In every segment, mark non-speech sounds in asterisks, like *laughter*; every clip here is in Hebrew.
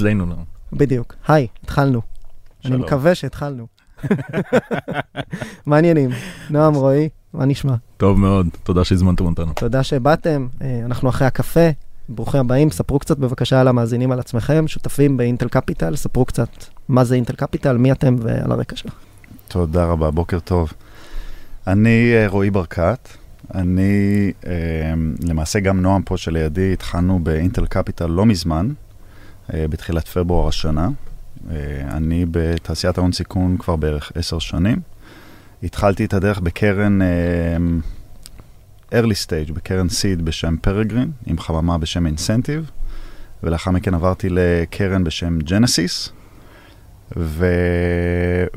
אצלנו לא. בדיוק. היי, התחלנו. אני שלום. מקווה שהתחלנו. *laughs* מעניינים. נועם, רועי, מה נשמע? טוב מאוד, תודה שהזמנתם אותנו. תודה שבאתם, אה, אנחנו אחרי הקפה. ברוכים הבאים, ספרו קצת בבקשה למאזינים על עצמכם, שותפים באינטל קפיטל, ספרו קצת מה זה אינטל קפיטל, מי אתם ועל הרקע שלכם. תודה רבה, בוקר טוב. אני אה, רועי ברקת, אני, אה, למעשה גם נועם פה שלידי, התחלנו ב Intel Capital לא מזמן, בתחילת פברואר השנה. אה, אני בתעשיית ההון סיכון כבר בערך עשר שנים. התחלתי את הדרך בקרן אה, early stage, בקרן seed בשם Peregrine, עם חממה בשם Incentive, ולאחר מכן עברתי לקרן בשם Genesis, ובארבע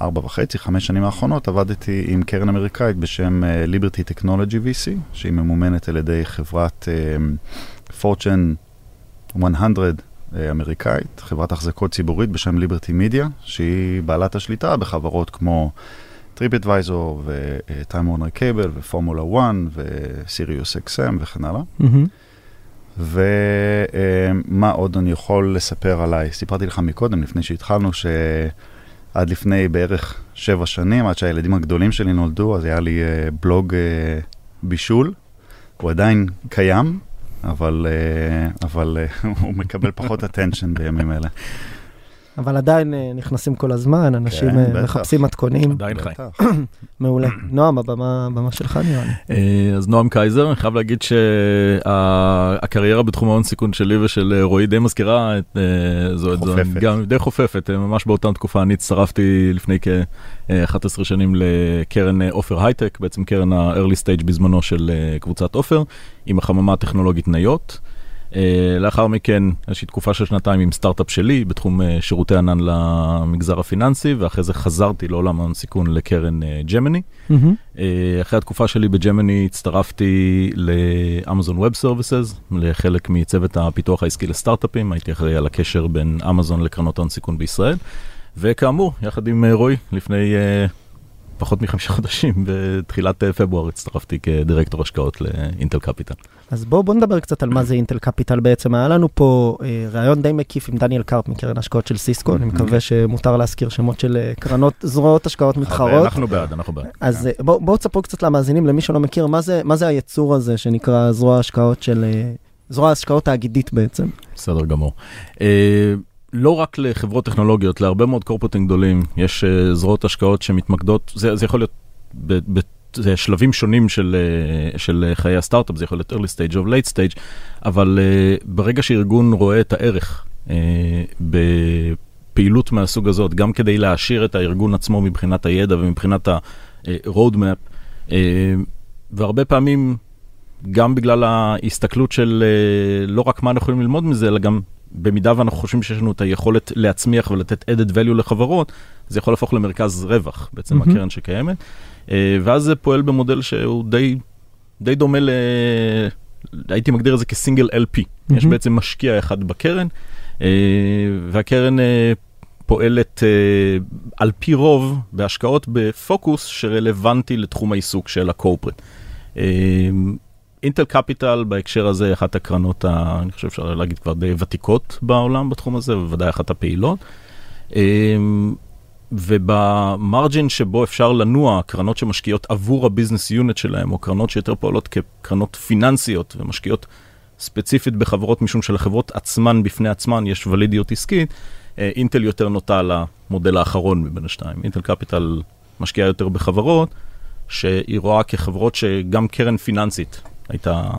וחצי, חמש שנים האחרונות עבדתי עם קרן אמריקאית בשם אה, Liberty Technology VC, שהיא ממומנת על ידי חברת uh, Fortune 100 אה, אמריקאית, חברת החזקות ציבורית בשם Liberty Media, שהיא בעלת השליטה בחברות כמו TripAdvisor ו-Time Warner Cable ופורמולה 1 וסיריוס XM וכן הלאה. ומה עוד אני יכול לספר עליי? סיפרתי לך מקודם, לפני שהתחלנו, שעד לפני בערך שבע שנים, עד שהילדים הגדולים שלי נולדו, אז היה לי אה, בלוג אה, בישול. הוא עדיין קיים, אבל, אה, אבל אה, *laughs* הוא מקבל פחות attention בימים אלה. אבל עדיין אה, נכנסים כל הזמן, אנשים כן, אה. מחפשים מתכונים. עדיין חי. *clears throat* מעולה. נועם, הבמה הבמה שלך נראה לי. אה, אז נועם קייזר, אני חייב להגיד שהקריירה בתחום ההון סיכון שלי ושל רועי די מזכירה את זו, זו חופפת. גם די חופפת, ממש באותה תקופה אני הצטרפתי לפני כ-11 שנים לקרן עופר הייטק, בעצם קרן ה-early stage בזמנו של קבוצת עופר, עם החממה הטכנולוגית ניות. Uh, לאחר מכן יש לי תקופה של שנתיים עם סטארט-אפ שלי בתחום uh, שירותי ענן למגזר הפיננסי ואחרי זה חזרתי לעולם ההון סיכון לקרן ג'מיני. Uh, אחרי התקופה שלי בג'מיני הצטרפתי ל Amazon Web Services, לחלק מצוות הפיתוח העסקי לסטארט-אפים, הייתי אחראי על הקשר בין אמזון לקרנות ההון סיכון בישראל. וכאמור, יחד עם רועי, לפני פחות מחמישה חודשים, בתחילת uh, פברואר הצטרפתי כדירקטור השקעות לאינטל קפיטל. אז בואו בוא נדבר קצת על מה זה אינטל קפיטל בעצם. היה לנו פה אה, ראיון די מקיף עם דניאל קרפ מקרן השקעות של סיסקו, אני מקווה שמותר להזכיר שמות של אה, קרנות, זרועות השקעות מתחרות. אנחנו בעד, אנחנו בעד. אז אה, בואו בוא תספרו קצת למאזינים, למי שלא מכיר, מה זה, מה זה היצור הזה שנקרא זרוע השקעות של... אה, זרוע השקעות תאגידית בעצם. בסדר גמור. אה, לא רק לחברות טכנולוגיות, להרבה מאוד קורפוטים גדולים, יש אה, זרועות השקעות שמתמקדות, זה, זה יכול להיות ב, ב, זה שלבים שונים של, אה, של חיי הסטארט-אפ, זה יכול להיות early stage או late stage, אבל אה, ברגע שארגון רואה את הערך אה, בפעילות מהסוג הזאת, גם כדי להעשיר את הארגון עצמו מבחינת הידע ומבחינת ה-road map, והרבה פעמים גם בגלל ההסתכלות של לא רק מה אנחנו יכולים ללמוד מזה, אלא גם במידה ואנחנו חושבים שיש לנו את היכולת להצמיח ולתת added value לחברות, זה יכול להפוך למרכז רווח, בעצם מהמם. הקרן שקיימת. אה, ואז זה פועל במודל שהוא די, די דומה ל... הייתי מגדיר את זה כסינגל LP. יש מהמם. בעצם משקיע אחד בקרן, אה, והקרן אה, פועלת על פי רוב בהשקעות בפוקוס שרלוונטי לתחום העיסוק של הקורפרט. אינטל קפיטל בהקשר הזה אחת הקרנות, ה, אני חושב אפשר להגיד כבר די ותיקות בעולם בתחום הזה, ובוודאי אחת הפעילות. אה, ובמרג'ין שבו אפשר לנוע, קרנות שמשקיעות עבור הביזנס יוניט שלהם, או קרנות שיותר פועלות כקרנות פיננסיות ומשקיעות ספציפית בחברות, משום שלחברות עצמן בפני עצמן יש ולידיות עסקית, אה, אינטל יותר נוטה למודל האחרון מבין השתיים. אינטל קפיטל משקיעה יותר בחברות, שהיא רואה כחברות שגם קרן פיננסית הייתה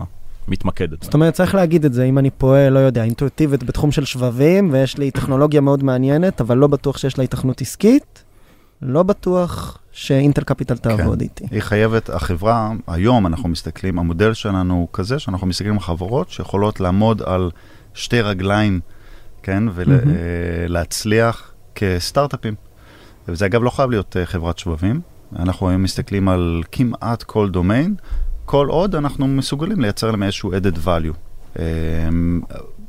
מתמקדת. זאת אומרת, צריך להגיד את זה, אם אני פועל, לא יודע, אינטואיטיבית בתחום של שבבים, ויש לי טכנולוגיה מאוד מעניינת, אבל לא בטוח שיש לה התכנות עסקית, לא בטוח שאינטל קפיטל תעבוד איתי. היא חייבת, החברה, היום אנחנו מסתכלים, המודל שלנו הוא כזה שאנחנו מסתכלים על חברות שיכולות לעמוד על שתי רגליים, כן. ולהצליח כסטארט-אפים. וזה אגב לא חייב להיות אה, חברת שבבים, אנחנו היום מסתכלים על כמעט כל דומיין, כל עוד אנחנו מסוגלים לייצר להם איזשהו added value. אה,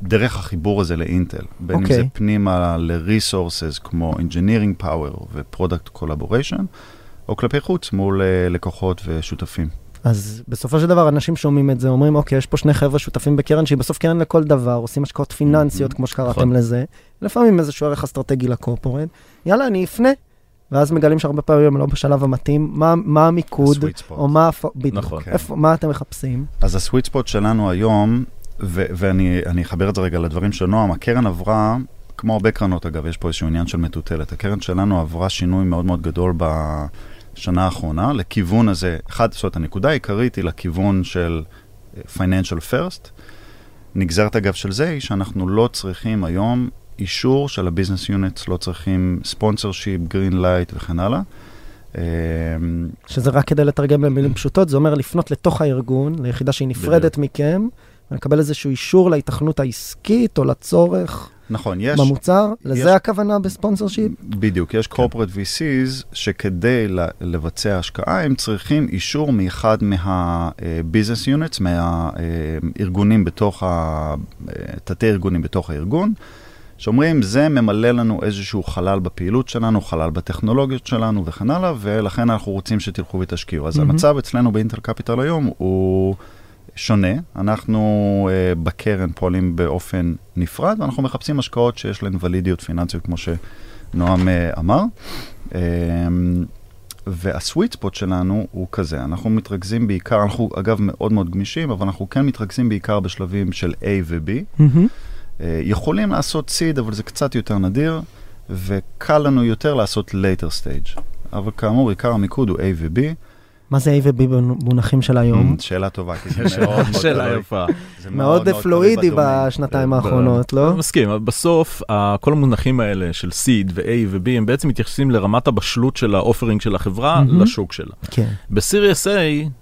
דרך החיבור הזה לאינטל, בין אם אוקיי. זה פנימה ל-resources כמו engineering power ו-product collaboration, או כלפי חוץ מול אה, לקוחות ושותפים. אז בסופו של דבר אנשים שומעים את זה, אומרים, אוקיי, יש פה שני חבר'ה שותפים בקרן שהיא בסוף קרן לכל דבר, עושים השקעות פיננסיות, Mhm. כמו שקראתם נכון. לזה, לפעמים איזשהו ערך אסטרטגי לקורפורט, יאללה, אני אפנה. ואז מגלים שהרבה פעמים הם לא בשלב המתאים, מה, מה המיקוד. או מה, בדיוק, נכון. כן. איפה, מה אתם מחפשים? אז הסוויט ספוט שלנו היום, ו- ואני אני אחבר את זה רגע לדברים של נועם, הקרן עברה, כמו הרבה קרנות אגב, יש פה איזשהו עניין של מטוטלת. הקרן שלנו עברה שינוי מאוד מאוד גדול בשנה האחרונה, לכיוון הזה, אחד, זאת אומרת, הנקודה העיקרית היא לכיוון של אה, financial first. נגזרת אגב של זה היא שאנחנו לא צריכים היום אישור של ה business units, לא צריכים sponsorship, green light וכן הלאה. אה, שזה רק כדי לתרגם למילים פשוטות, זה אומר לפנות לתוך הארגון, ליחידה שהיא נפרדת מכם, ולקבל איזשהו אישור להיתכנות העסקית או לצורך נכון, יש... במוצר. יש- לזה הכוונה ב sponsorship? בדיוק, יש כן. corporate VCs שכדי לבצע השקעה הם צריכים אישור מאחד מה-business units, מהארגונים בתוך ה... תתי ארגונים בתוך הארגון, שאומרים זה ממלא לנו איזשהו חלל בפעילות שלנו, חלל בטכנולוגיות שלנו וכן הלאה, ולכן אנחנו רוצים שתלכו ותשקיעו. אז מהמם. המצב אצלנו באינטל קפיטל היום הוא שונה, אנחנו uh, בקרן פועלים באופן נפרד, ואנחנו מחפשים השקעות שיש להן ולידיות פיננסיות, כמו שנועם uh, אמר. Um, והסוויט ספוט שלנו הוא כזה, אנחנו מתרכזים בעיקר, אנחנו אגב מאוד מאוד גמישים, אבל אנחנו כן מתרכזים בעיקר בשלבים של A ו-B. מהמם. אה, יכולים לעשות סיד, אבל זה קצת יותר נדיר, וקל לנו יותר לעשות later stage. אבל כאמור, עיקר המיקוד הוא A ו-B. מה זה A ו-B במונחים של היום? Mm, שאלה טובה, כי זה *laughs* מאוד מאוד שאלה. יפה. זה מאוד פלואידי. בשנתיים אה, האחרונות, לא? אני מסכים, אבל בסוף כל המונחים האלה של seed ו-A ו-B הם בעצם מתייחסים לרמת הבשלות של האופרינג של החברה. לשוק שלה. כן. בסיריוס A,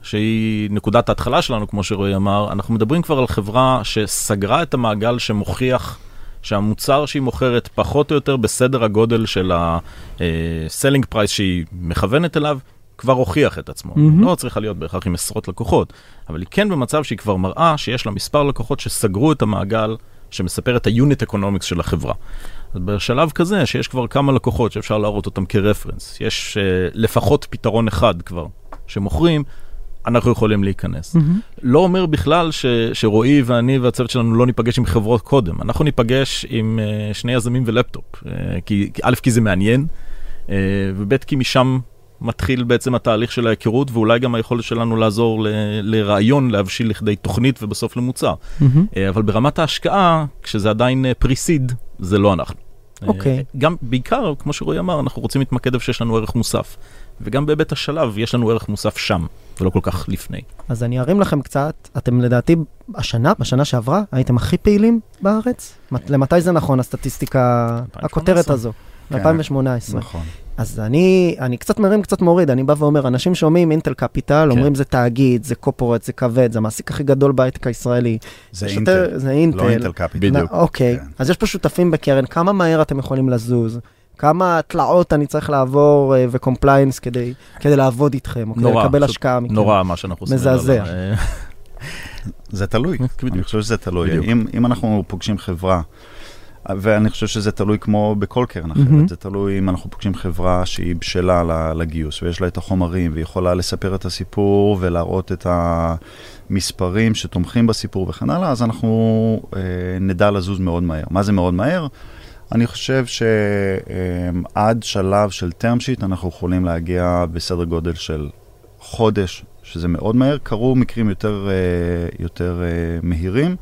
שהיא נקודת ההתחלה שלנו, כמו שרועי אמר, אנחנו מדברים כבר על חברה שסגרה את המעגל שמוכיח שהמוצר שהיא מוכרת פחות או יותר בסדר הגודל של ה-selling price שהיא מכוונת אליו, כבר הוכיח את עצמו. מהמם. לא צריכה להיות בהכרח עם עשרות לקוחות, אבל היא כן במצב שהיא כבר מראה שיש לה מספר לקוחות שסגרו את המעגל שמספר את ה-unit economics של החברה. אז בשלב כזה, שיש כבר כמה לקוחות שאפשר להראות אותם כרפרנס, יש uh, לפחות פתרון אחד כבר שמוכרים, אנחנו יכולים להיכנס. מהמם. לא אומר בכלל ש, שרועי ואני והצוות שלנו לא ניפגש עם חברות קודם, אנחנו ניפגש עם uh, שני יזמים ולפטופ, uh, כי כי- א', כי זה מעניין, uh, וב', כי משם מתחיל בעצם התהליך של ההיכרות, ואולי גם היכולת שלנו לעזור ל, לרעיון להבשיל לכדי תוכנית ובסוף למוצר. אה, אבל ברמת ההשקעה, כשזה עדיין פריסיד, זה לא אנחנו. אה, אוקיי. גם, בעיקר, כמו שרועי אמר, אנחנו רוצים להתמקד איפה שיש לנו ערך מוסף. וגם בהיבט השלב, יש לנו ערך מוסף שם, ולא כל כך לפני. אז אני ארים לכם קצת, אתם לדעתי השנה, בשנה שעברה, הייתם הכי פעילים בארץ? מת- למתי זה נכון, הסטטיסטיקה, 2018. הכותרת הזו? כן. ב-2018. נכון. אז אני, אני קצת מרים, קצת מוריד, אני בא ואומר, אנשים שומעים Intel Capital, כן. אומרים זה תאגיד, זה corporate, זה כבד, זה המעסיק הכי גדול בהייטק הישראלי. זה אינטל, יותר- זה אינטל. לא Intel Capital. בדיוק. אוקיי, כן. אז יש פה שותפים בקרן, כמה מהר אתם יכולים לזוז? כמה תלאות אני צריך לעבור אה, ו compliance כדי, כדי לעבוד איתכם, או כדי נורא, לקבל השקעה מכם? נורא מה שאנחנו עושים. מזעזע. אבל, אה, *laughs* זה תלוי. אני חושב שזה תלוי. אם אנחנו פוגשים חברה, ואני חושב שזה תלוי כמו בכל קרן אחרת, מהמם. זה תלוי אם אנחנו פוגשים חברה שהיא בשלה לגיוס, ויש לה את החומרים, והיא יכולה לספר את הסיפור ולהראות את המספרים שתומכים בסיפור וכן הלאה, אז אנחנו אה, נדע לזוז מאוד מהר. מה זה מאוד מהר? אני חושב שעד שלב של term sheet אנחנו יכולים להגיע בסדר גודל של חודש, שזה מאוד מהר. קרו מקרים יותר, אה, יותר אה, מהירים, אה,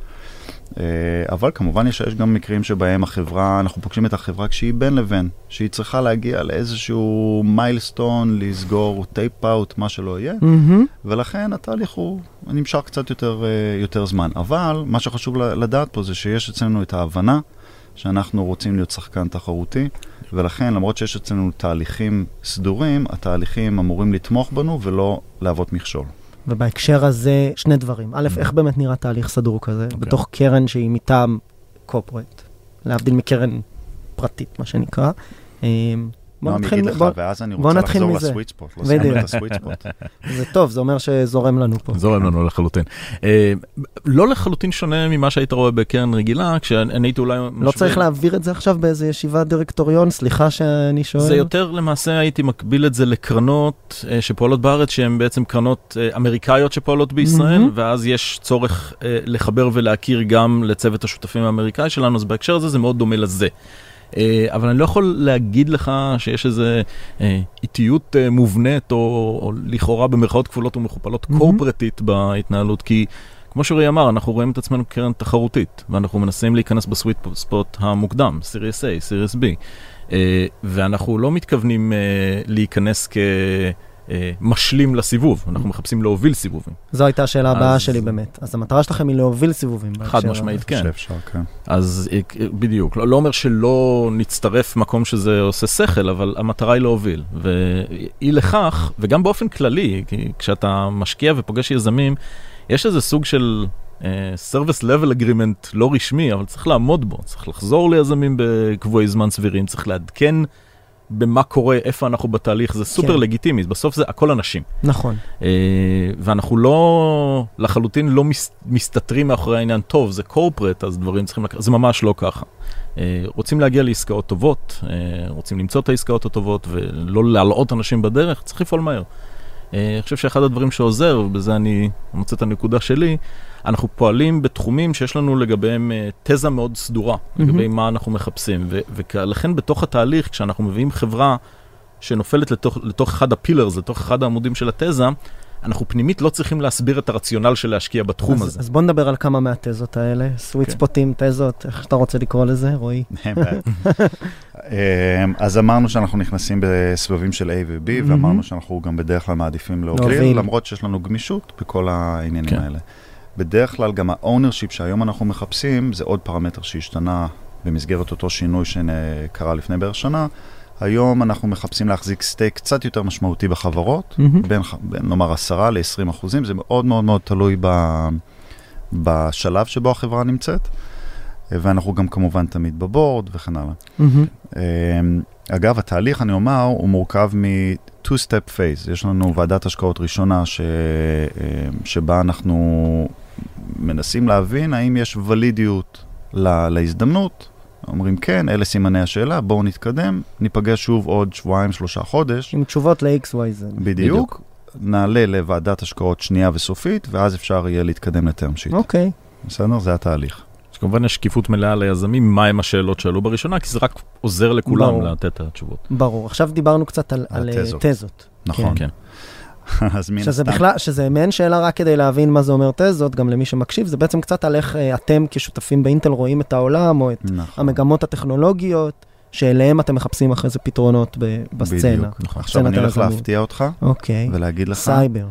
אבל כמובן יש, יש גם מקרים שבהם החברה, אנחנו פוגשים את החברה כשהיא בין לבין, שהיא צריכה להגיע לאיזשהו milestone, לסגור tape-out, מה שלא יהיה, מהמם. ולכן התהליך הוא נמשך קצת יותר, אה, יותר זמן. אבל מה שחשוב לדעת פה זה שיש אצלנו את ההבנה שאנחנו רוצים להיות שחקן תחרותי, ולכן למרות שיש אצלנו תהליכים סדורים, התהליכים אמורים לתמוך בנו ולא להוות מכשול. ובהקשר הזה, שני דברים. א', איך באמת נראה תהליך סדור כזה, אוקיי. בתוך קרן שהיא מטעם קופרט, להבדיל מקרן פרטית, מה שנקרא. בוא נועם נתחיל, יגיד לך, בוא- ואז אני בוא רוצה נתחיל לחזור. לסוויט ספוט, לא סיימנו. את הסוויט ספוט. *laughs* זה טוב, זה אומר שזורם לנו פה. זורם לנו לחלוטין. אה, לא לחלוטין שונה ממה שהיית רואה בקרן רגילה, כשאני הייתי אולי... לא משווה- צריך להעביר את זה עכשיו באיזה ישיבת דירקטוריון? סליחה שאני שואל. זה יותר למעשה הייתי מקביל את זה לקרנות אה, שפועלות בארץ שהן בעצם קרנות אה, אמריקאיות שפועלות בישראל מהמם. ואז יש צורך אה, לחבר ולהכיר גם לצוות השותפים האמריקאי שלנו אז בהקשר הזה זה מאוד דומה לזה. אה, אבל אני לא יכול להגיד לך שיש איזה אה, איטיות אה, מובנית או, או לכאורה במרכאות כפולות ומכופלות מהמם. קורפרטית בהתנהלות כי כמו שרועי אמר אנחנו רואים את עצמנו כקרן תחרותית ואנחנו מנסים להיכנס בסוויט ספוט המוקדם סיריוס A סיריוס B. ואנחנו לא מתכוונים להיכנס כמשלים לסיבוב, אנחנו מחפשים להוביל סיבובים. זו הייתה השאלה הבאה אז- שלי באמת. אז המטרה שלכם היא להוביל סיבובים. חד משמעית. כן. שאפשר, כן. אז אה, אה, בדיוק, לא, לא אומר שלא נצטרף מקום שזה עושה שכל, אבל המטרה היא להוביל. ואי לכך, וגם באופן כללי, כי כשאתה משקיע ופוגש יזמים, יש איזה סוג של אה, service level agreement לא רשמי, אבל צריך לעמוד בו, צריך לחזור ליזמים בקבועי זמן סבירים, צריך לעדכן במה קורה, איפה אנחנו בתהליך, זה סופר כן. לגיטימי, בסוף זה הכל אנשים. נכון. אה, ואנחנו לא, לחלוטין לא מס, מסתתרים מאחורי העניין, טוב, זה קורפרט, אז דברים צריכים לקחת, זה ממש לא ככה. אה, רוצים להגיע לעסקאות טובות, אה, רוצים למצוא את העסקאות הטובות ולא להלאות אנשים בדרך, צריך לפעול מהר. אה, אני חושב שאחד הדברים שעוזר, ובזה אני מוצא את הנקודה שלי, אנחנו פועלים בתחומים שיש לנו לגביהם אה, תזה מאוד סדורה, מהמם. לגבי מה אנחנו מחפשים, ו- ולכן בתוך התהליך, כשאנחנו מביאים חברה שנופלת לתוך, לתוך אחד הפילרס, לתוך אחד העמודים של התזה, אנחנו פנימית לא צריכים להסביר את הרציונל של להשקיע בתחום אז, הזה. אז בוא נדבר על כמה מהתזות האלה, סוויט כן. ספוטים, תזות, איך שאתה רוצה לקרוא לזה, רועי. *laughs* אמ, אז אמרנו שאנחנו נכנסים בסבבים של A ו-B, מהמם. ואמרנו שאנחנו גם בדרך כלל מעדיפים להוביל. למרות שיש לנו גמישות בכל העניינים כן. האלה. בדרך כלל גם ה-ownership שהיום אנחנו מחפשים, זה עוד פרמטר שהשתנה במסגרת אותו שינוי שקרה לפני בערך שנה. היום אנחנו מחפשים להחזיק סטייק קצת יותר משמעותי בחברות, מהמם. בין, בין נאמר 10 ל-20 אחוזים, זה מאוד מאוד מאוד תלוי ב, בשלב שבו החברה נמצאת, ואנחנו גם כמובן תמיד בבורד וכן הלאה. אמ, אגב, התהליך, אני אומר, הוא מורכב מ-two-step phase. יש לנו ועדת השקעות ראשונה ש... אמ, שבה אנחנו מנסים להבין האם יש ולידיות לה... להזדמנות. אומרים כן, אלה סימני השאלה, בואו נתקדם, ניפגש שוב עוד שבועיים, שלושה חודש. עם תשובות ל-XYZ. בדיוק. בדיוק. נעלה לוועדת השקעות שנייה וסופית, ואז אפשר יהיה להתקדם לטרם שיט. אוקיי. בסדר? זה התהליך. אז כמובן יש שקיפות מלאה ליזמים, מהם השאלות שעלו בראשונה, כי זה רק עוזר לכולם ברור. לתת את התשובות. ברור. עכשיו דיברנו קצת על, על על אה, תזות. תזות. נכון. כן. *laughs* אז מן שזה הסתם... בכלל, שזה מעין שאלה רק כדי להבין מה זה אומר תזות, גם למי שמקשיב, זה בעצם קצת על איך אה, אתם כשותפים באינטל רואים את העולם, או את נכון. המגמות הטכנולוגיות, שאליהם אתם מחפסים אחרי זה פתרונות ב- בסצנה. בדיוק. נכון. עכשיו אני הולך. להפתיע אותך אוקיי. ולהגיד לך, סייבר,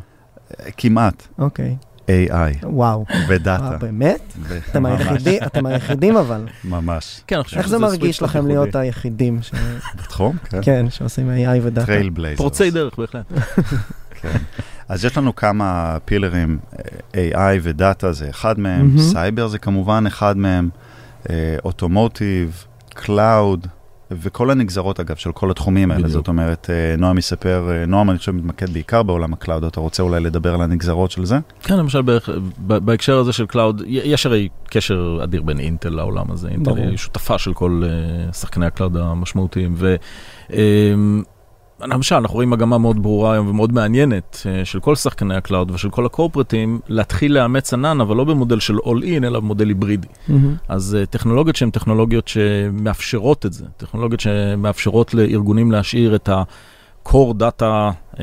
כמעט אוקיי. AI וואו. אה, ודאטה. באמת? ו- אתם היחידים, אתם היחידים אבל. ממש. כן, אני חושב איך שזה זה מרגיש סוויץ' לכם. להיות היחידים ש- בתחום? כן. כן, שעושים AI ודאטה? trail blazers. פורצי דרך בהחלט. *laughs* כן. אז יש לנו כמה פילרים, אה, AI ודאטה זה אחד מהם, מהמם. סייבר זה כמובן אחד מהם, אה, אוטומוטיב, cloud, וכל הנגזרות אגב של כל התחומים האלה, בדיוק. זאת אומרת, אה, נועם יספר, נועם אני חושב מתמקד בעיקר בעולם ה cloud, אתה רוצה אולי לדבר על הנגזרות של זה? כן, למשל בערך, בהקשר הזה של cloud, יש הרי קשר אדיר בין אינטל לעולם הזה. אינטל ברור. היא שותפה של כל שחקני ה cloud המשמעותיים. ו... למשל, אנחנו רואים מגמה מאוד ברורה היום ומאוד מעניינת אה, של כל שחקני ה cloud ושל כל ה corporateים, להתחיל לאמץ ענן, אבל לא במודל של all in, אלא במודל היברידי. מהמם. אז uh, טכנולוגיות שהן טכנולוגיות שמאפשרות את זה, טכנולוגיות שמאפשרות לארגונים להשאיר את ה-core data uh,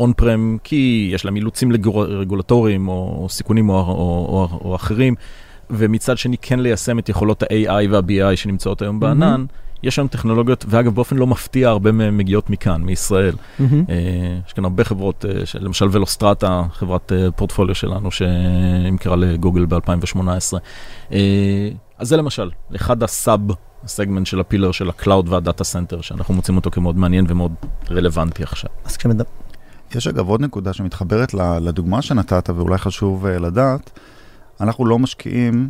on-prem, כי יש להם אילוצים רגולטוריים או, או סיכונים או, או, או, או אחרים, ומצד שני כן ליישם את יכולות ה-AI וה-BI שנמצאות היום בענן. יש היום טכנולוגיות, ואגב באופן לא מפתיע, הרבה מהן מגיעות מכאן, מישראל. אה, יש כאן הרבה חברות, אה, של- למשל ולוסטרטה, חברת אה, פורטפוליו שלנו שנמכרה לגוגל ב-2018. אה, אז זה למשל, אחד ה sub segment של הפילר של ה cloud וה data center, שאנחנו מוצאים אותו כמאוד מעניין ומאוד רלוונטי עכשיו. אז כשמדבר... יש אגב עוד נקודה שמתחברת לדוגמה שנתת, ואולי חשוב לדעת, אנחנו לא משקיעים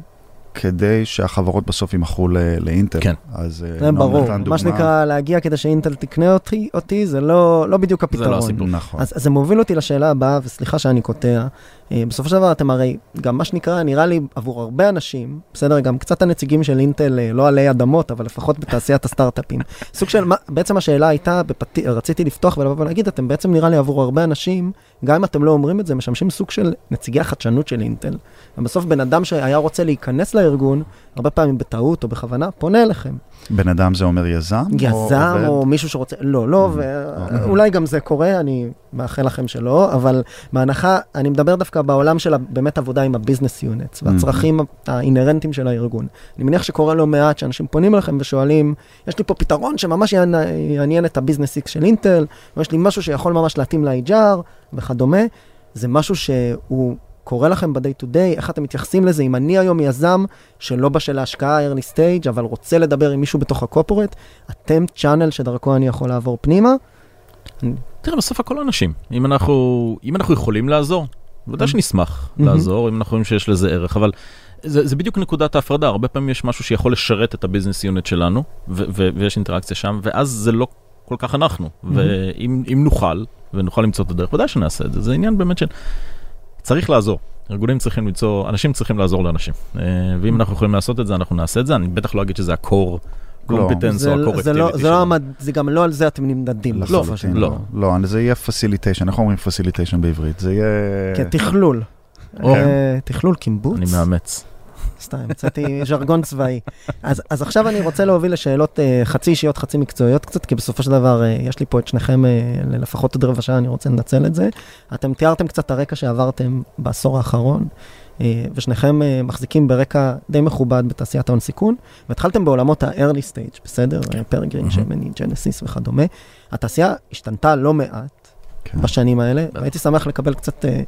כדי שהחברות בסוף ימכרו לאינטל. כן. אז אה, זה ברור, נתן מה דוגמה. שנקרא להגיע כדי שאינטל תקנה אותי, אותי זה לא, לא בדיוק זה הפתרון. לא הסיפור. נכון. אז, אז זה מוביל אותי לשאלה הבאה, וסליחה שאני קוטע. אה, בסופו של דבר אתם הרי, גם מה שנקרא, נראה לי עבור הרבה אנשים, בסדר, גם קצת הנציגים של אינטל, אה, לא עלי אדמות, אבל לפחות בתעשיית הסטארט-אפים. *laughs* סוג של, מה, בעצם השאלה הייתה, בפת... רציתי לפתוח ולבוא ולהגיד, אתם בעצם נראה לי עבור הרבה אנשים, גם אם אתם לא אומרים את זה, משמשים סוג של נציגי החדשנות של אינטל. ובסוף בן אדם שהיה רוצה להיכנס לארגון, הרבה פעמים בטעות או בכוונה, פונה אליכם. בן אדם זה אומר יזם? יזם עובד? או מישהו שרוצה, לא, לא, אוקיי. ואולי גם זה קורה, אני מאחל לכם שלא, אבל בהנחה, אני מדבר דווקא בעולם של באמת עבודה עם ה business units והצרכים האינהרנטיים של הארגון. אני מניח שקורה לא מעט שאנשים פונים אליכם ושואלים, יש לי פה פתרון שממש יענ- יעניין את ה business X של אינטל, או יש לי משהו שיכול ממש להתאים ל-HR וכדומה. זה משהו שהוא קורה לכם ב-day to day, איך אתם מתייחסים לזה? אם אני היום יזם שלא בשל להשקעה early stage, אבל רוצה לדבר עם מישהו בתוך הקופורט, אתם צ'אנל שדרכו אני יכול לעבור פנימה? תראה, בסוף הכל אנשים. אם אנחנו, אם אנחנו יכולים לעזור, בוודאי שנשמח Mhm. לעזור, אם אנחנו רואים שיש לזה ערך, אבל זה, זה בדיוק נקודת ההפרדה, הרבה פעמים יש משהו שיכול לשרת את הביזנס יוניט שלנו, ו- ו- ויש אינטראקציה שם, ואז זה לא כל כך אנחנו. ואם אם נוכל, ונוכל למצוא את הדרך, ודאי שנעשה את זה, זה עניין באמת של... צריך לעזור. ארגונים צריכים למצוא, אנשים צריכים לעזור לאנשים. אה, ואם אנחנו יכולים לעשות את זה, אנחנו נעשה את זה. אני בטח לא אגיד שזה ה-core לא. competence זה, או זה, לא, לא זה גם לא על זה אתם נמדדים. לא. לא, זה יהיה פסיליטיישן, איך אומרים פסיליטיישן בעברית? זה יהיה... כן, תכלול. או. אה, תכלול קימבוץ. אני מאמץ. סתם, יצאתי ז'רגון צבאי. אז, אז עכשיו אני רוצה להוביל לשאלות אה, חצי אישיות, חצי מקצועיות קצת, כי בסופו של דבר אה, יש לי פה את שניכם אה, ללפחות עוד רבע שעה, אני רוצה לנצל את זה. אתם תיארתם קצת את הרקע שעברתם בעשור האחרון, אה, ושניכם אה, מחזיקים ברקע די מכובד בתעשיית ההון סיכון, והתחלתם בעולמות ה-early stage, בסדר? אה, פרגרין. שמני, ג'נסיס וכדומה. התעשייה השתנתה לא מעט כן. בשנים האלה, והייתי שמח לקבל קצת, אה,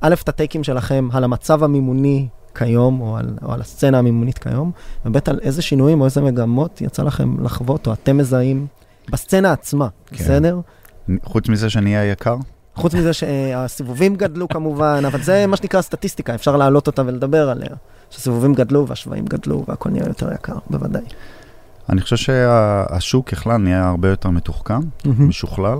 א', את הטייקים שלכם על המצב המימוני כיום, או על, או על הסצנה המימונית כיום, וב', על איזה שינויים או איזה מגמות יצא לכם לחוות, או אתם מזהים בסצנה עצמה, כן. בסדר? חוץ מזה שאני אהיה יקר? חוץ מזה שהסיבובים גדלו כמובן, אבל זה מה שנקרא סטטיסטיקה, אפשר להעלות אותה ולדבר עליה. שהסיבובים גדלו והשווים גדלו והכל נהיה יותר יקר, בוודאי. אני חושב שהשוק ככלל נהיה הרבה יותר מתוחכם, משוכלל,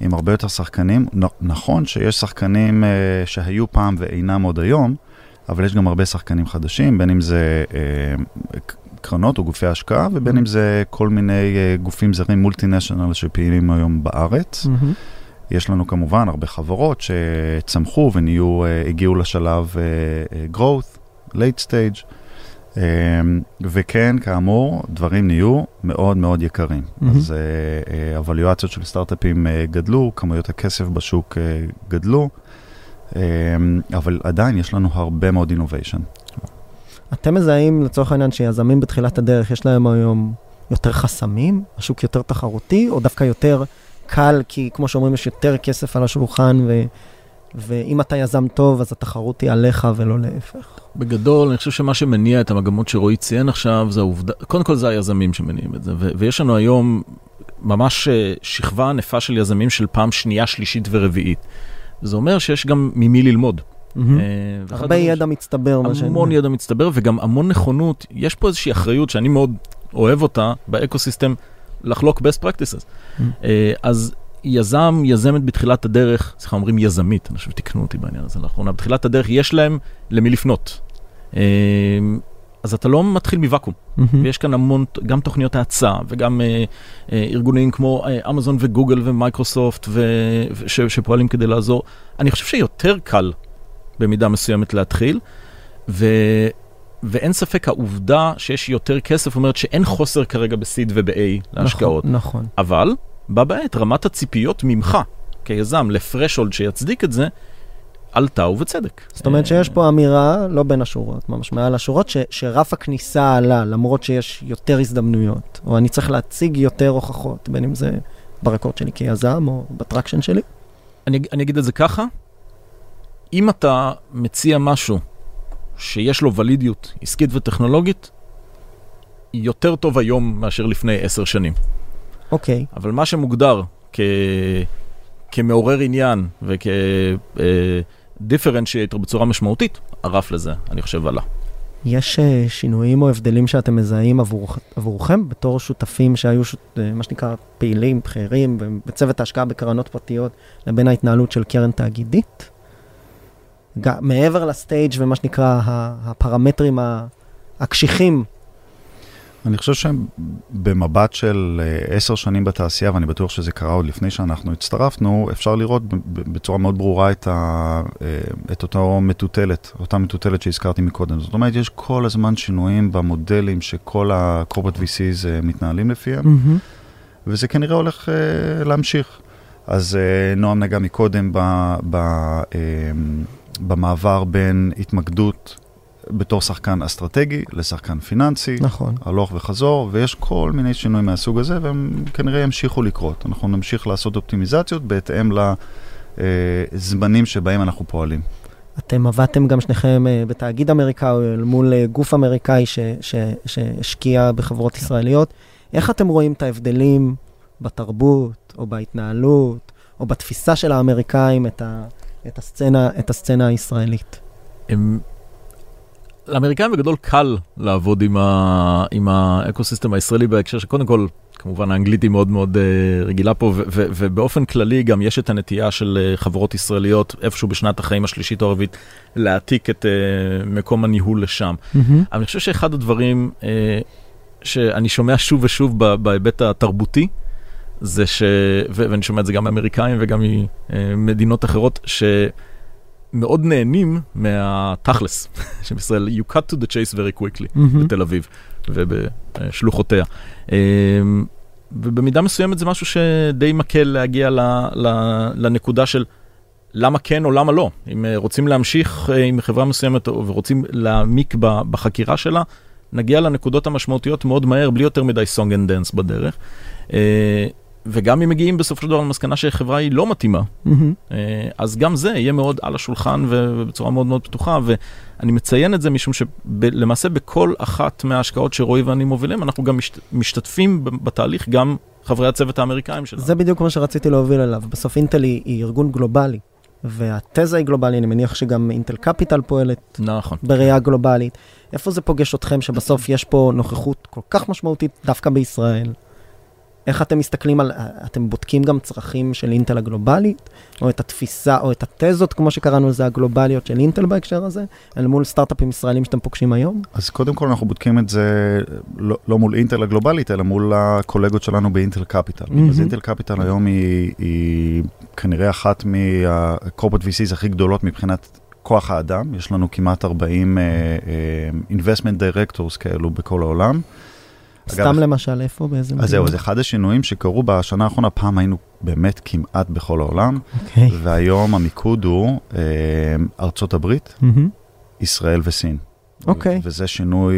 עם הרבה יותר שחקנים. נכון שיש שחקנים אה, שהיו פעם ואינם עוד היום, אבל יש גם הרבה שחקנים חדשים, בין אם זה אה, קרנות או גופי השקעה, ובין אם זה כל מיני אה, גופים זרים מולטינשיונל שפעילים היום בארץ. מהמם. יש לנו כמובן הרבה חברות שצמחו ונהיו, אה, הגיעו לשלב אה, אה, growth, late stage, אה, וכן, כאמור, דברים נהיו מאוד מאוד יקרים. מהמם. אז אה, אה, הוואליואציות של סטארט-אפים אה, גדלו, כמויות הכסף בשוק אה, גדלו, אבל עדיין יש לנו הרבה מאוד אינוביישן. אתם מזהים לצורך העניין שיזמים בתחילת הדרך יש להם היום יותר חסמים, השוק יותר תחרותי, או דווקא יותר קל, כי כמו שאומרים, יש יותר כסף על השולחן, ו... ואם אתה יזם טוב, אז התחרות היא עליך ולא להפך. בגדול, אני חושב שמה שמניע את המגמות שרועי ציין עכשיו, זה העובדה, קודם כל זה היזמים שמניעים את זה, ו- ויש לנו היום ממש אה, שכבה ענפה של יזמים של פעם שנייה, שלישית ורביעית. זה אומר שיש גם ממי ללמוד. אה, הרבה ידע מצטבר. המון ידע מצטבר וגם המון נכונות. יש פה איזושהי אחריות שאני מאוד אוהב אותה באקוסיסטם, לחלוק best practices. אה, אז יזם, יזמת בתחילת הדרך, סליחה, אומרים יזמית, אני חושב שתיקנו אותי בעניין הזה לאחרונה, בתחילת הדרך יש להם למי לפנות. אה, אז אתה לא מתחיל מוואקום, מהמם. ויש כאן המון, גם תוכניות האצה, וגם אה, אה, ארגונים כמו אה, אמזון וגוגל ומייקרוסופט, ו- ש- שפועלים כדי לעזור. אני חושב שיותר קל במידה מסוימת להתחיל, ו... ואין ספק העובדה שיש יותר כסף אומרת שאין חוסר כרגע ב-seed וב-A להשקעות. נכון, נכון. אבל בה בעת רמת הציפיות ממך כיזם לפרשולד שיצדיק את זה, עלתה ובצדק. זאת אומרת שיש פה אמירה, לא בין השורות, ממש מעל השורות, ש, שרף הכניסה עלה, למרות שיש יותר הזדמנויות, או אני צריך להציג יותר הוכחות, בין אם זה ברקורד שלי כיזם, או בטרקשן שלי. אני, אני אגיד את זה ככה, אם אתה מציע משהו שיש לו ולידיות עסקית וטכנולוגית, יותר טוב היום מאשר לפני עשר שנים. אוקיי. אבל מה שמוגדר כ... כמעורר עניין וכדיפרנציאטור בצורה משמעותית, הרף לזה, אני חושב, עלה. יש אה, שינויים או הבדלים שאתם מזהים עבור, עבורכם בתור שותפים שהיו, שות, אה, מה שנקרא, פעילים, בכירים, בצוות ההשקעה בקרנות פרטיות, לבין ההתנהלות של קרן תאגידית? מעבר לסטייג' ומה שנקרא הפרמטרים הקשיחים אני חושב שבמבט של אה, עשר שנים בתעשייה, ואני בטוח שזה קרה עוד לפני שאנחנו הצטרפנו, אפשר לראות בצורה מאוד ברורה את, ה, אה, את אותו מטוטלת, אותה מטוטלת שהזכרתי מקודם. זאת אומרת, יש כל הזמן שינויים במודלים שכל ה-corporate VCs אה, מתנהלים לפיהם, mm-hmm. וזה כנראה הולך להמשיך. אז נועם נגע מקודם ב, ב, במעבר בין התמקדות בתור שחקן אסטרטגי לשחקן פיננסי, נכון. הלוך וחזור, ויש כל מיני שינויים מהסוג הזה, והם כנראה ימשיכו לקרות. אנחנו נמשיך לעשות אופטימיזציות בהתאם לזמנים שבהם אנחנו פועלים. אתם עבדתם גם שניכם אה, בתאגיד אמריקאי אל מול אה, גוף אמריקאי שהשקיע בחברות כן. ישראליות. איך אתם רואים את ההבדלים בתרבות, או בהתנהלות, או בתפיסה של האמריקאים את, ה, את, הסצנה, את הסצנה הישראלית? הם לאמריקאים בגדול קל לעבוד עם, ה, עם האקוסיסטם הישראלי בהקשר שקודם כל, כמובן האנגלית היא מאוד מאוד uh, רגילה פה, ו, ו, ובאופן כללי גם יש את הנטייה של uh, חברות ישראליות איפשהו בשנת החיים השלישית או הרביעית להעתיק את uh, מקום הניהול לשם. Mm-hmm. אבל אני חושב שאחד הדברים uh, שאני שומע שוב ושוב בהיבט התרבותי, זה ש... ו- ואני שומע את זה גם מאמריקאים וגם ממדינות אחרות, ש... מאוד נהנים מהתכלס *laughs* של ישראל, you cut to the chase very quickly mm-hmm. בתל אביב ובשלוחותיה. אמ, ובמידה מסוימת זה משהו שדי מקל להגיע ל, ל, לנקודה של למה כן או למה לא. אם אה, רוצים להמשיך אה, עם חברה מסוימת ורוצים להעמיק בחקירה שלה, נגיע לנקודות המשמעותיות מאוד מהר, בלי יותר מדי song and dance בדרך. וגם אם מגיעים בסופו של דבר למסקנה שחברה היא לא מתאימה, mm-hmm. אז גם זה יהיה מאוד על השולחן ובצורה מאוד מאוד פתוחה, ואני מציין את זה משום שלמעשה בכל אחת מההשקעות שרועי ואני מובילים, אנחנו גם משת, משתתפים בתהליך גם חברי הצוות האמריקאים שלנו. זה בדיוק מה שרציתי להוביל אליו. בסוף אינטל היא, היא ארגון גלובלי, והתזה היא גלובלי, אני מניח שגם אינטל קפיטל פועלת נכון. בראייה גלובלית. איפה זה פוגש אתכם שבסוף יש פה נוכחות כל כך משמעותית דווקא בישראל? איך אתם מסתכלים על, אתם בודקים גם צרכים של אינטל הגלובלית, או את התפיסה, או את התזות, כמו שקראנו לזה, הגלובליות של אינטל בהקשר הזה, אל מול סטארט-אפים ישראלים שאתם פוגשים היום? אז קודם כל אנחנו בודקים את זה לא, לא מול אינטל הגלובלית, אלא מול הקולגות שלנו באינטל קפיטל. Mm-hmm. אז אינטל קפיטל היום היא, היא כנראה אחת מה-corporate VCs הכי גדולות מבחינת כוח האדם, יש לנו כמעט 40 uh, uh, investment directors כאלו בכל העולם. סתם אגב, למשל, איפה? באיזה מדינה? אז זהו, זה אחד השינויים שקרו בשנה האחרונה, פעם היינו באמת כמעט בכל העולם, okay. אוקיי. והיום המיקוד הוא אה, ארצות הברית, mm-hmm. ישראל וסין. אוקיי. Okay. וזה שינוי...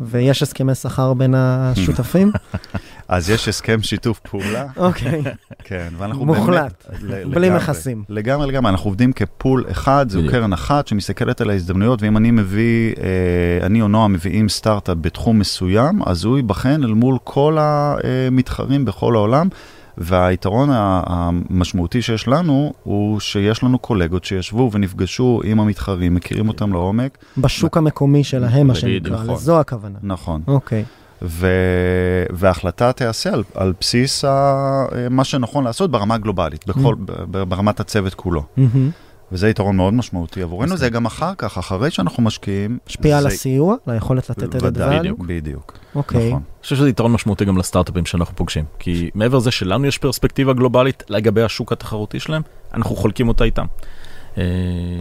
ויש הסכמי שכר בין השותפים? *laughs* אז יש הסכם שיתוף פעולה. אוקיי. כן, ואנחנו מוחלט, באמת... מוחלט, בלי מכסים. לגמרי, לגמרי, אנחנו עובדים כפול אחד, זו קרן אחת שמסתכלת על ההזדמנויות, ואם אני מביא, אה, אני או נועה מביאים סטארט-אפ בתחום מסוים, אז הוא ייבחן אל מול כל המתחרים בכל העולם. והיתרון המשמעותי שיש לנו, הוא שיש לנו קולגות שישבו ונפגשו עם המתחרים, מכירים אותם לעומק. בשוק המקומי שלהם, מה שנקרא, נכון. לזו הכוונה. נכון. אוקיי. ו- וההחלטה תיעשה על, על בסיס ה- מה שנכון לעשות ברמה הגלובלית, בכל, mm-hmm. ברמת הצוות כולו. Mm-hmm. וזה יתרון מאוד משמעותי עבורנו, זה גם אחר כך, אחרי שאנחנו משקיעים. משפיע זה... על הסיוע, ליכולת לתת את הדבר? בדיוק, בדיוק. אוקיי. נכון. אני חושב שזה יתרון משמעותי גם לסטארט-אפים שאנחנו פוגשים, כי מעבר לזה שלנו יש פרספקטיבה גלובלית לגבי השוק התחרותי שלהם, אנחנו חולקים אותה איתם. אה,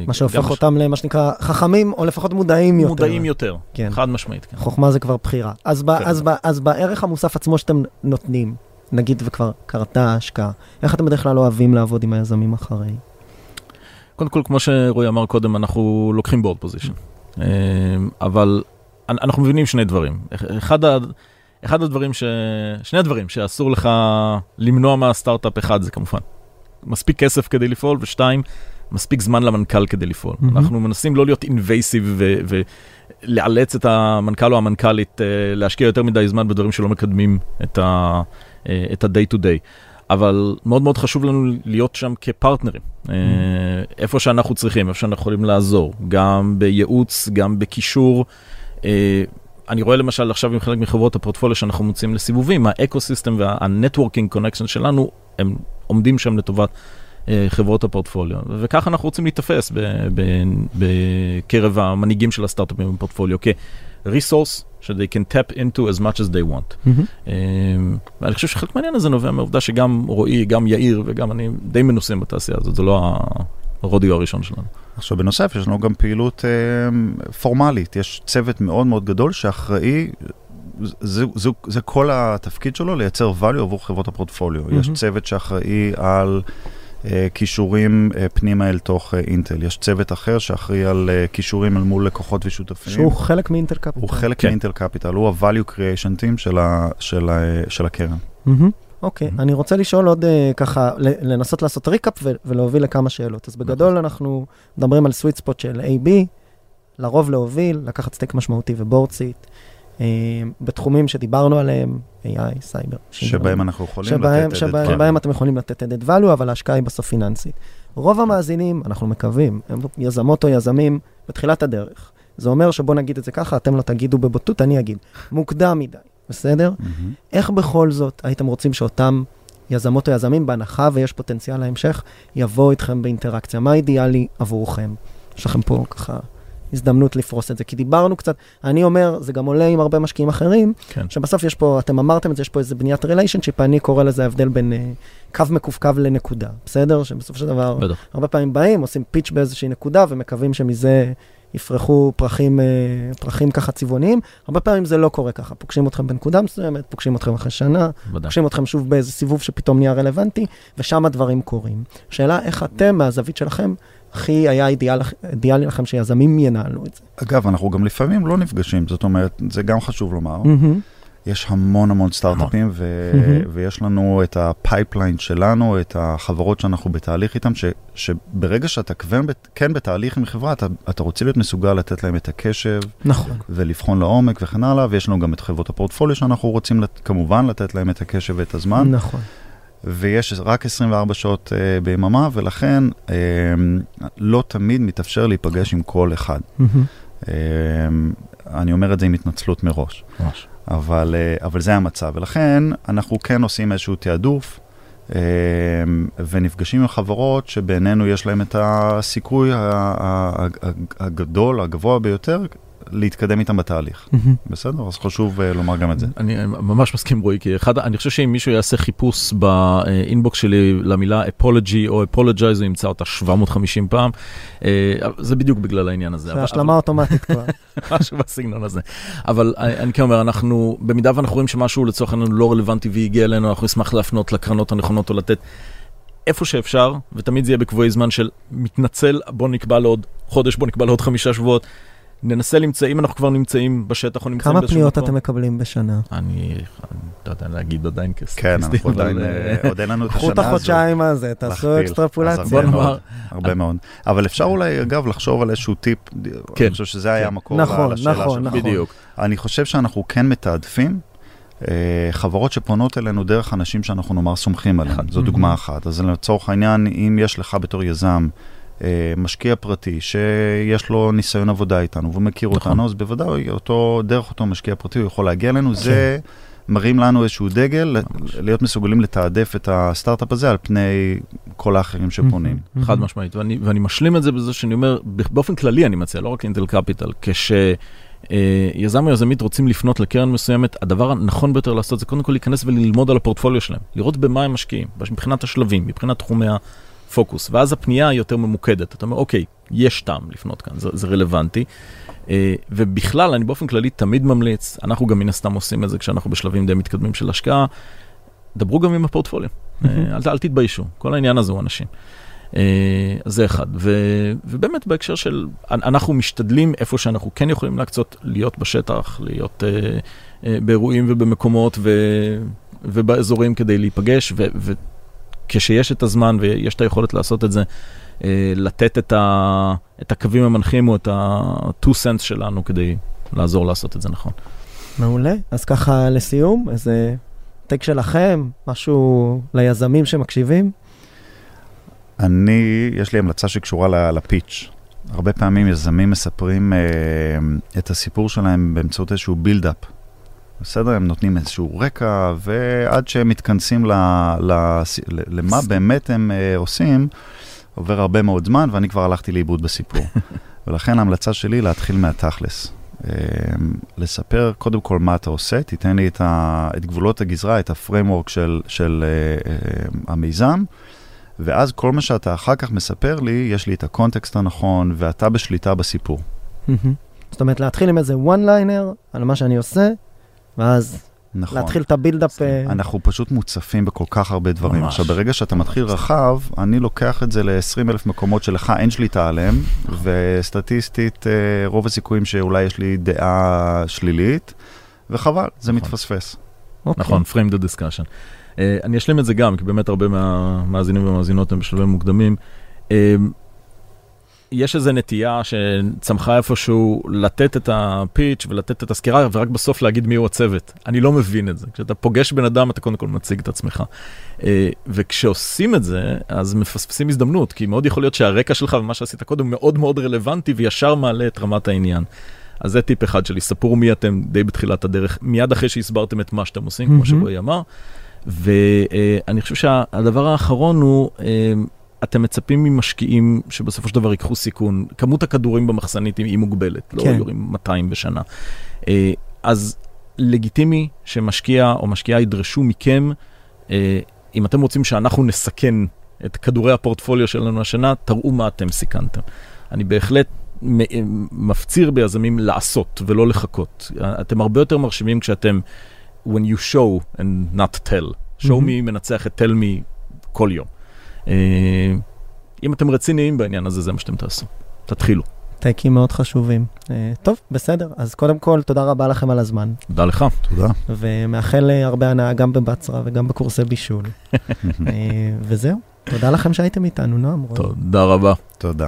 מה שהופך אותם למה שנקרא חכמים, או לפחות מודעים יותר. מודעים יותר, כן. חד משמעית. כן. חוכמה זה כבר בחירה. אז, ב, כן. אז, ב, אז בערך המוסף עצמו שאתם נותנים, נגיד וכבר קרתה השקעה, איך אתם בדרך כלל אוהבים לעבוד עם היזמים אחרי? קודם כל, כמו שרועי אמר קודם, אנחנו לוקחים בורד פוזיישן. אה, אבל אנחנו מבינים שני דברים. אחד, ה, אחד הדברים ש... שני הדברים שאסור לך למנוע מהסטארט-אפ, אחד זה כמובן מספיק כסף כדי לפעול, ושתיים, מספיק זמן למנכ"ל כדי לפעול. Mm-hmm. אנחנו מנסים לא להיות אינבייסיב לאלץ את המנכ"ל או המנכ"לית אה, להשקיע יותר מדי זמן בדברים שלא מקדמים את אה, את ה-day to day. אבל מאוד מאוד חשוב לנו להיות שם כפרטנרים, אה, איפה שאנחנו צריכים, איפה שאנחנו יכולים לעזור, גם בייעוץ, גם בקישור. אני רואה למשל עכשיו עם חלק מחברות הפורטפוליו שאנחנו מוצאים לסיבובים, האקו-סיסטם וה networking connection שלנו, הם עומדים שם לטובת חברות הפורטפוליו. וככה אנחנו רוצים להיתפס בקרב המנהיגים של הסטארט-אפים בפורטפוליו, כ-resource ש- they can tap into as much as they want. אה, ואני חושב שחלק מהעניין הזה נובע מהעובדה שגם רועי, גם יאיר וגם אני די מנוסים בתעשייה הזאת, זה לא הרודיו הראשון שלנו. עכשיו בנוסף יש לנו גם פעילות אה, פורמלית, יש צוות מאוד מאוד גדול שאחראי, זה, זה, זה כל התפקיד שלו לייצר value עבור חברות הפורטפוליו. Mm-hmm. יש. צוות שאחראי על אה, כישורים אה, פנימה אל תוך אה, אינטל, יש צוות אחר שאחראי על אה, כישורים אל מול לקוחות ושותפים. שהוא חלק מאינטל קפיטל. הוא חלק כן. מאינטל קפיטל, הוא ה-value creation team של, ה, של, ה, של הקרן. אוקיי, מהמם. אני רוצה לשאול עוד אה, ככה, לנסות לעשות recap ו- ולהוביל לכמה שאלות. אז בגדול אנחנו מדברים על sweet spot של AB, לרוב להוביל, לקחת stake משמעותי ו board seat, אה, בתחומים שדיברנו עליהם, AI, סייבר. שבהם אנחנו יכולים שבהם, לתת added value. שבהם אתם יכולים לתת added value, אבל ההשקעה היא בסוף פיננסית. רוב המאזינים, אנחנו מקווים, הם יזמות או יזמים בתחילת הדרך. זה אומר שבוא נגיד את זה ככה, אתם לא תגידו בבוטות, אני אגיד. מוקדם מדי, בסדר? מהמם. איך בכל זאת הייתם רוצים שאותם יזמות או יזמים, בהנחה ויש פוטנציאל להמשך, יבואו איתכם באינטראקציה? מה אידיאלי עבורכם? יש לכם פה ככה הזדמנות לפרוס את זה, כי דיברנו קצת, אני אומר, זה גם עולה עם הרבה משקיעים אחרים, כן. שבסוף יש פה, אתם אמרתם את זה, יש פה איזה בניית ריליישנשיפ, אני קורא לזה ההבדל בין אה, קו מקווקו לנקודה, בסדר? שבסופו של דבר, בטח. הרבה פעמים באים, עושים פיץ' באיזושהי נקודה ומקווים שמזה יפרחו פרחים, אה, פרחים ככה צבעוניים. הרבה פעמים זה לא קורה ככה, פוגשים אתכם בנקודה מסוימת, פוגשים אתכם אחרי שנה, ודאי. פוגשים אתכם שוב באיזה סיבוב שפתאום נהיה רלוונטי, ושם הדברים קורים. שאלה, איך אתם, מהזווית שלכם, הכי היה אידיאל, אידיאלי לכם שיזמים ינהלו את זה? אגב, אנחנו גם לפעמים לא נפגשים, זאת אומרת, זה גם חשוב לומר. מהמם. יש המון המון סטארט-אפים, ו- מהמם. ויש לנו את ה pipeline שלנו, את החברות שאנחנו בתהליך איתם, ש- שברגע שאתה כן, בת- כן בתהליך עם חברה, אתה, אתה רוצה להיות מסוגל לתת להם את הקשב, נכון. ולבחון לעומק וכן הלאה, ויש לנו גם את חברות הפורטפוליו שאנחנו רוצים לת- כמובן לתת להם את הקשב ואת הזמן, נכון. ויש רק 24 שעות uh, ביממה, ולכן uh, לא תמיד מתאפשר להיפגש עם כל אחד. מהמם. Uh, אני אומר את זה עם התנצלות מראש. ממש. אבל, אה, אבל זה המצב, ולכן אנחנו כן עושים איזשהו תעדוף אה, ונפגשים עם חברות שבעינינו יש להם את הסיכוי הגדול, הגבוה ביותר, להתקדם איתם בתהליך. בסדר? אז חשוב אה, לומר גם את זה. אני ממש מסכים רועי, כי אחד, אני חושב שאם מישהו יעשה חיפוש באינבוקס שלי למילה apology או apologize, הוא ימצא אותה 750 פעם. אה, זה בדיוק בגלל העניין הזה. זה השלמה אוטומטית כבר. *laughs* משהו בסגנון הזה. אבל אני אני כן אומר, אנחנו, במידה ואנחנו רואים שמשהו לצורך העניין לא רלוונטי והגיע אלינו, אנחנו נשמח להפנות לקרנות הנכונות או לתת איפה שאפשר, ותמיד זה יהיה בקבועי זמן של מתנצל, בוא נקבע לעוד חודש, בוא נקבע לעוד חמישה שבועות. ננסה למצא, אם אנחנו כבר נמצאים בשטח או נמצאים כמה פניות. אתם מקבלים בשנה? אני לא יודע להגיד עדיין כסף. כן, אנחנו עדיין, אה, עוד אין לנו את קחו השנה את הזו. החודשיים הזה, תעשו. אקסטרפולציה. בוא הרבה נאמר, מאוד, הרבה מאוד. אבל אפשר אולי, אגב, לחשוב על איזשהו טיפ, כן. אני חושב שזה היה כן. המקור נכון, לשאלה נכון, שלך. נכון. בדיוק. אני חושב שאנחנו כן מתעדפים אה, חברות שפונות אלינו דרך אנשים שאנחנו נאמר סומכים עליהם. זו דוגמה אחת. אז לצורך העניין, אם יש לך בתור יזם אה, משקיע פרטי שיש לו ניסיון עבודה איתנו והוא מכיר נכון. אותנו, אז בוודאי אותו, דרך אותו משקיע פרטי הוא יכול להגיע אלינו. כן. זה מרים לנו איזשהו דגל, להיות מסוגלים לתעדף את הסטארט-אפ הזה על פני כל האחרים שפונים. מהמם. חד משמעית, ואני, ואני משלים את זה בזה שאני אומר, באופן כללי אני מציע, לא רק אינטל קפיטל, כשיזם או יזמית רוצים לפנות לקרן מסוימת, הדבר הנכון ביותר לעשות זה קודם כל להיכנס וללמוד על הפורטפוליו שלהם, לראות במה הם משקיעים, מבחינת השלבים, מבחינת תחומי הפוקוס, ואז הפנייה היא יותר ממוקדת, אתה אומר, אוקיי, יש טעם לפנות כאן, זה, זה רלוונטי. אה, ובכלל, אני באופן כללי תמיד ממליץ, אנחנו גם מן הסתם עושים את זה כשאנחנו בשלבים די מתקדמים של השקעה, דברו גם עם הפורטפוליו, אה, אל, אל תתביישו, כל העניין הזה הוא אנשים. אה, אז זה אחד, ו, ובאמת בהקשר של, אנ- אנחנו משתדלים איפה שאנחנו כן יכולים להקצות, להיות בשטח, להיות אה, אה, באירועים ובמקומות ו, ובאזורים כדי להיפגש, ו, וכשיש את הזמן ויש את היכולת לעשות את זה, אה, לתת את, ה, את הקווים המנחים או את ה-2 cents שלנו כדי לעזור לעשות את זה נכון. מעולה. אז ככה לסיום, איזה טק שלכם, משהו ליזמים שמקשיבים? אני, יש לי המלצה שקשורה לפיץ'. הרבה פעמים יזמים מספרים אה, את הסיפור שלהם באמצעות איזשהו בילדאפ. בסדר? הם נותנים איזשהו רקע, ועד שהם מתכנסים ל, ל, ל, למה באמת הם אה, עושים, עובר הרבה מאוד זמן, ואני כבר הלכתי לאיבוד בסיפור. *laughs* ולכן ההמלצה שלי להתחיל מהתכלס. אה, לספר קודם כל מה אתה עושה, תיתן לי את, ה, את גבולות הגזרה, את ה framework של, של אה, אה, המיזם. ואז כל מה שאתה אחר כך מספר לי, יש לי את הקונטקסט הנכון, ואתה בשליטה בסיפור. זאת אומרת, להתחיל עם איזה one liner על מה שאני עושה, ואז נכון. להתחיל את ה build-up. אה, אנחנו פשוט מוצפים בכל כך הרבה דברים. ממש. עכשיו, ברגע שאתה מתחיל רחב, אני לוקח את זה ל-20 אלף מקומות שלך אין שליטה עליהם, וסטטיסטית, אה, רוב הסיכויים שאולי יש לי דעה שלילית, וחבל, זה נכון. מתפספס. אוקיי. נכון, frame the discussion. Uh, אני אשלים את זה גם, כי באמת הרבה מהמאזינים והמאזינות הם בשלבים מוקדמים. Uh, יש איזו נטייה שצמחה איפשהו לתת את הפיץ' ולתת את הסקירה ורק בסוף להגיד מיהו הצוות. אני לא מבין את זה. כשאתה פוגש בן אדם אתה קודם כל מציג את עצמך. Uh, וכשעושים את זה אז מפספסים הזדמנות, כי מאוד יכול להיות שהרקע שלך ומה שעשית קודם מאוד מאוד רלוונטי וישר מעלה את רמת העניין. אז זה טיפ אחד שלי, ספרו מי אתם די בתחילת הדרך, מיד אחרי שהסברתם את מה שאתם עושים, כמו מהמם. שרועי אמר. ואני חושב שהדבר האחרון הוא, אה, אתם מצפים ממשקיעים שבסופו של דבר ייקחו סיכון. כמות הכדורים במחסנית היא מוגבלת, לא כן. יורים 200 בשנה. אה, אז לגיטימי שמשקיע או משקיעה ידרשו מכם, אה, אם אתם רוצים שאנחנו נסכן את כדורי הפורטפוליו שלנו השנה, תראו מה אתם סיכנתם. אני בהחלט מ- מפציר ביזמים לעשות ולא לחכות. אתם הרבה יותר מרשימים כשאתם, when you show and not tell. show מהמם. me מנצח את tell me כל יום. אה, אם אתם רציניים בעניין הזה, זה מה שאתם תעשו. תתחילו. טייקים מאוד חשובים. אה, טוב, בסדר. אז קודם כל, תודה רבה לכם על הזמן, תודה לך. תודה. ומאחל אה, הרבה הנאה גם בבצרה וגם בקורסי בישול. *laughs* וזהו. תודה לכם שהייתם איתנו, נועם. תודה רבה. תודה.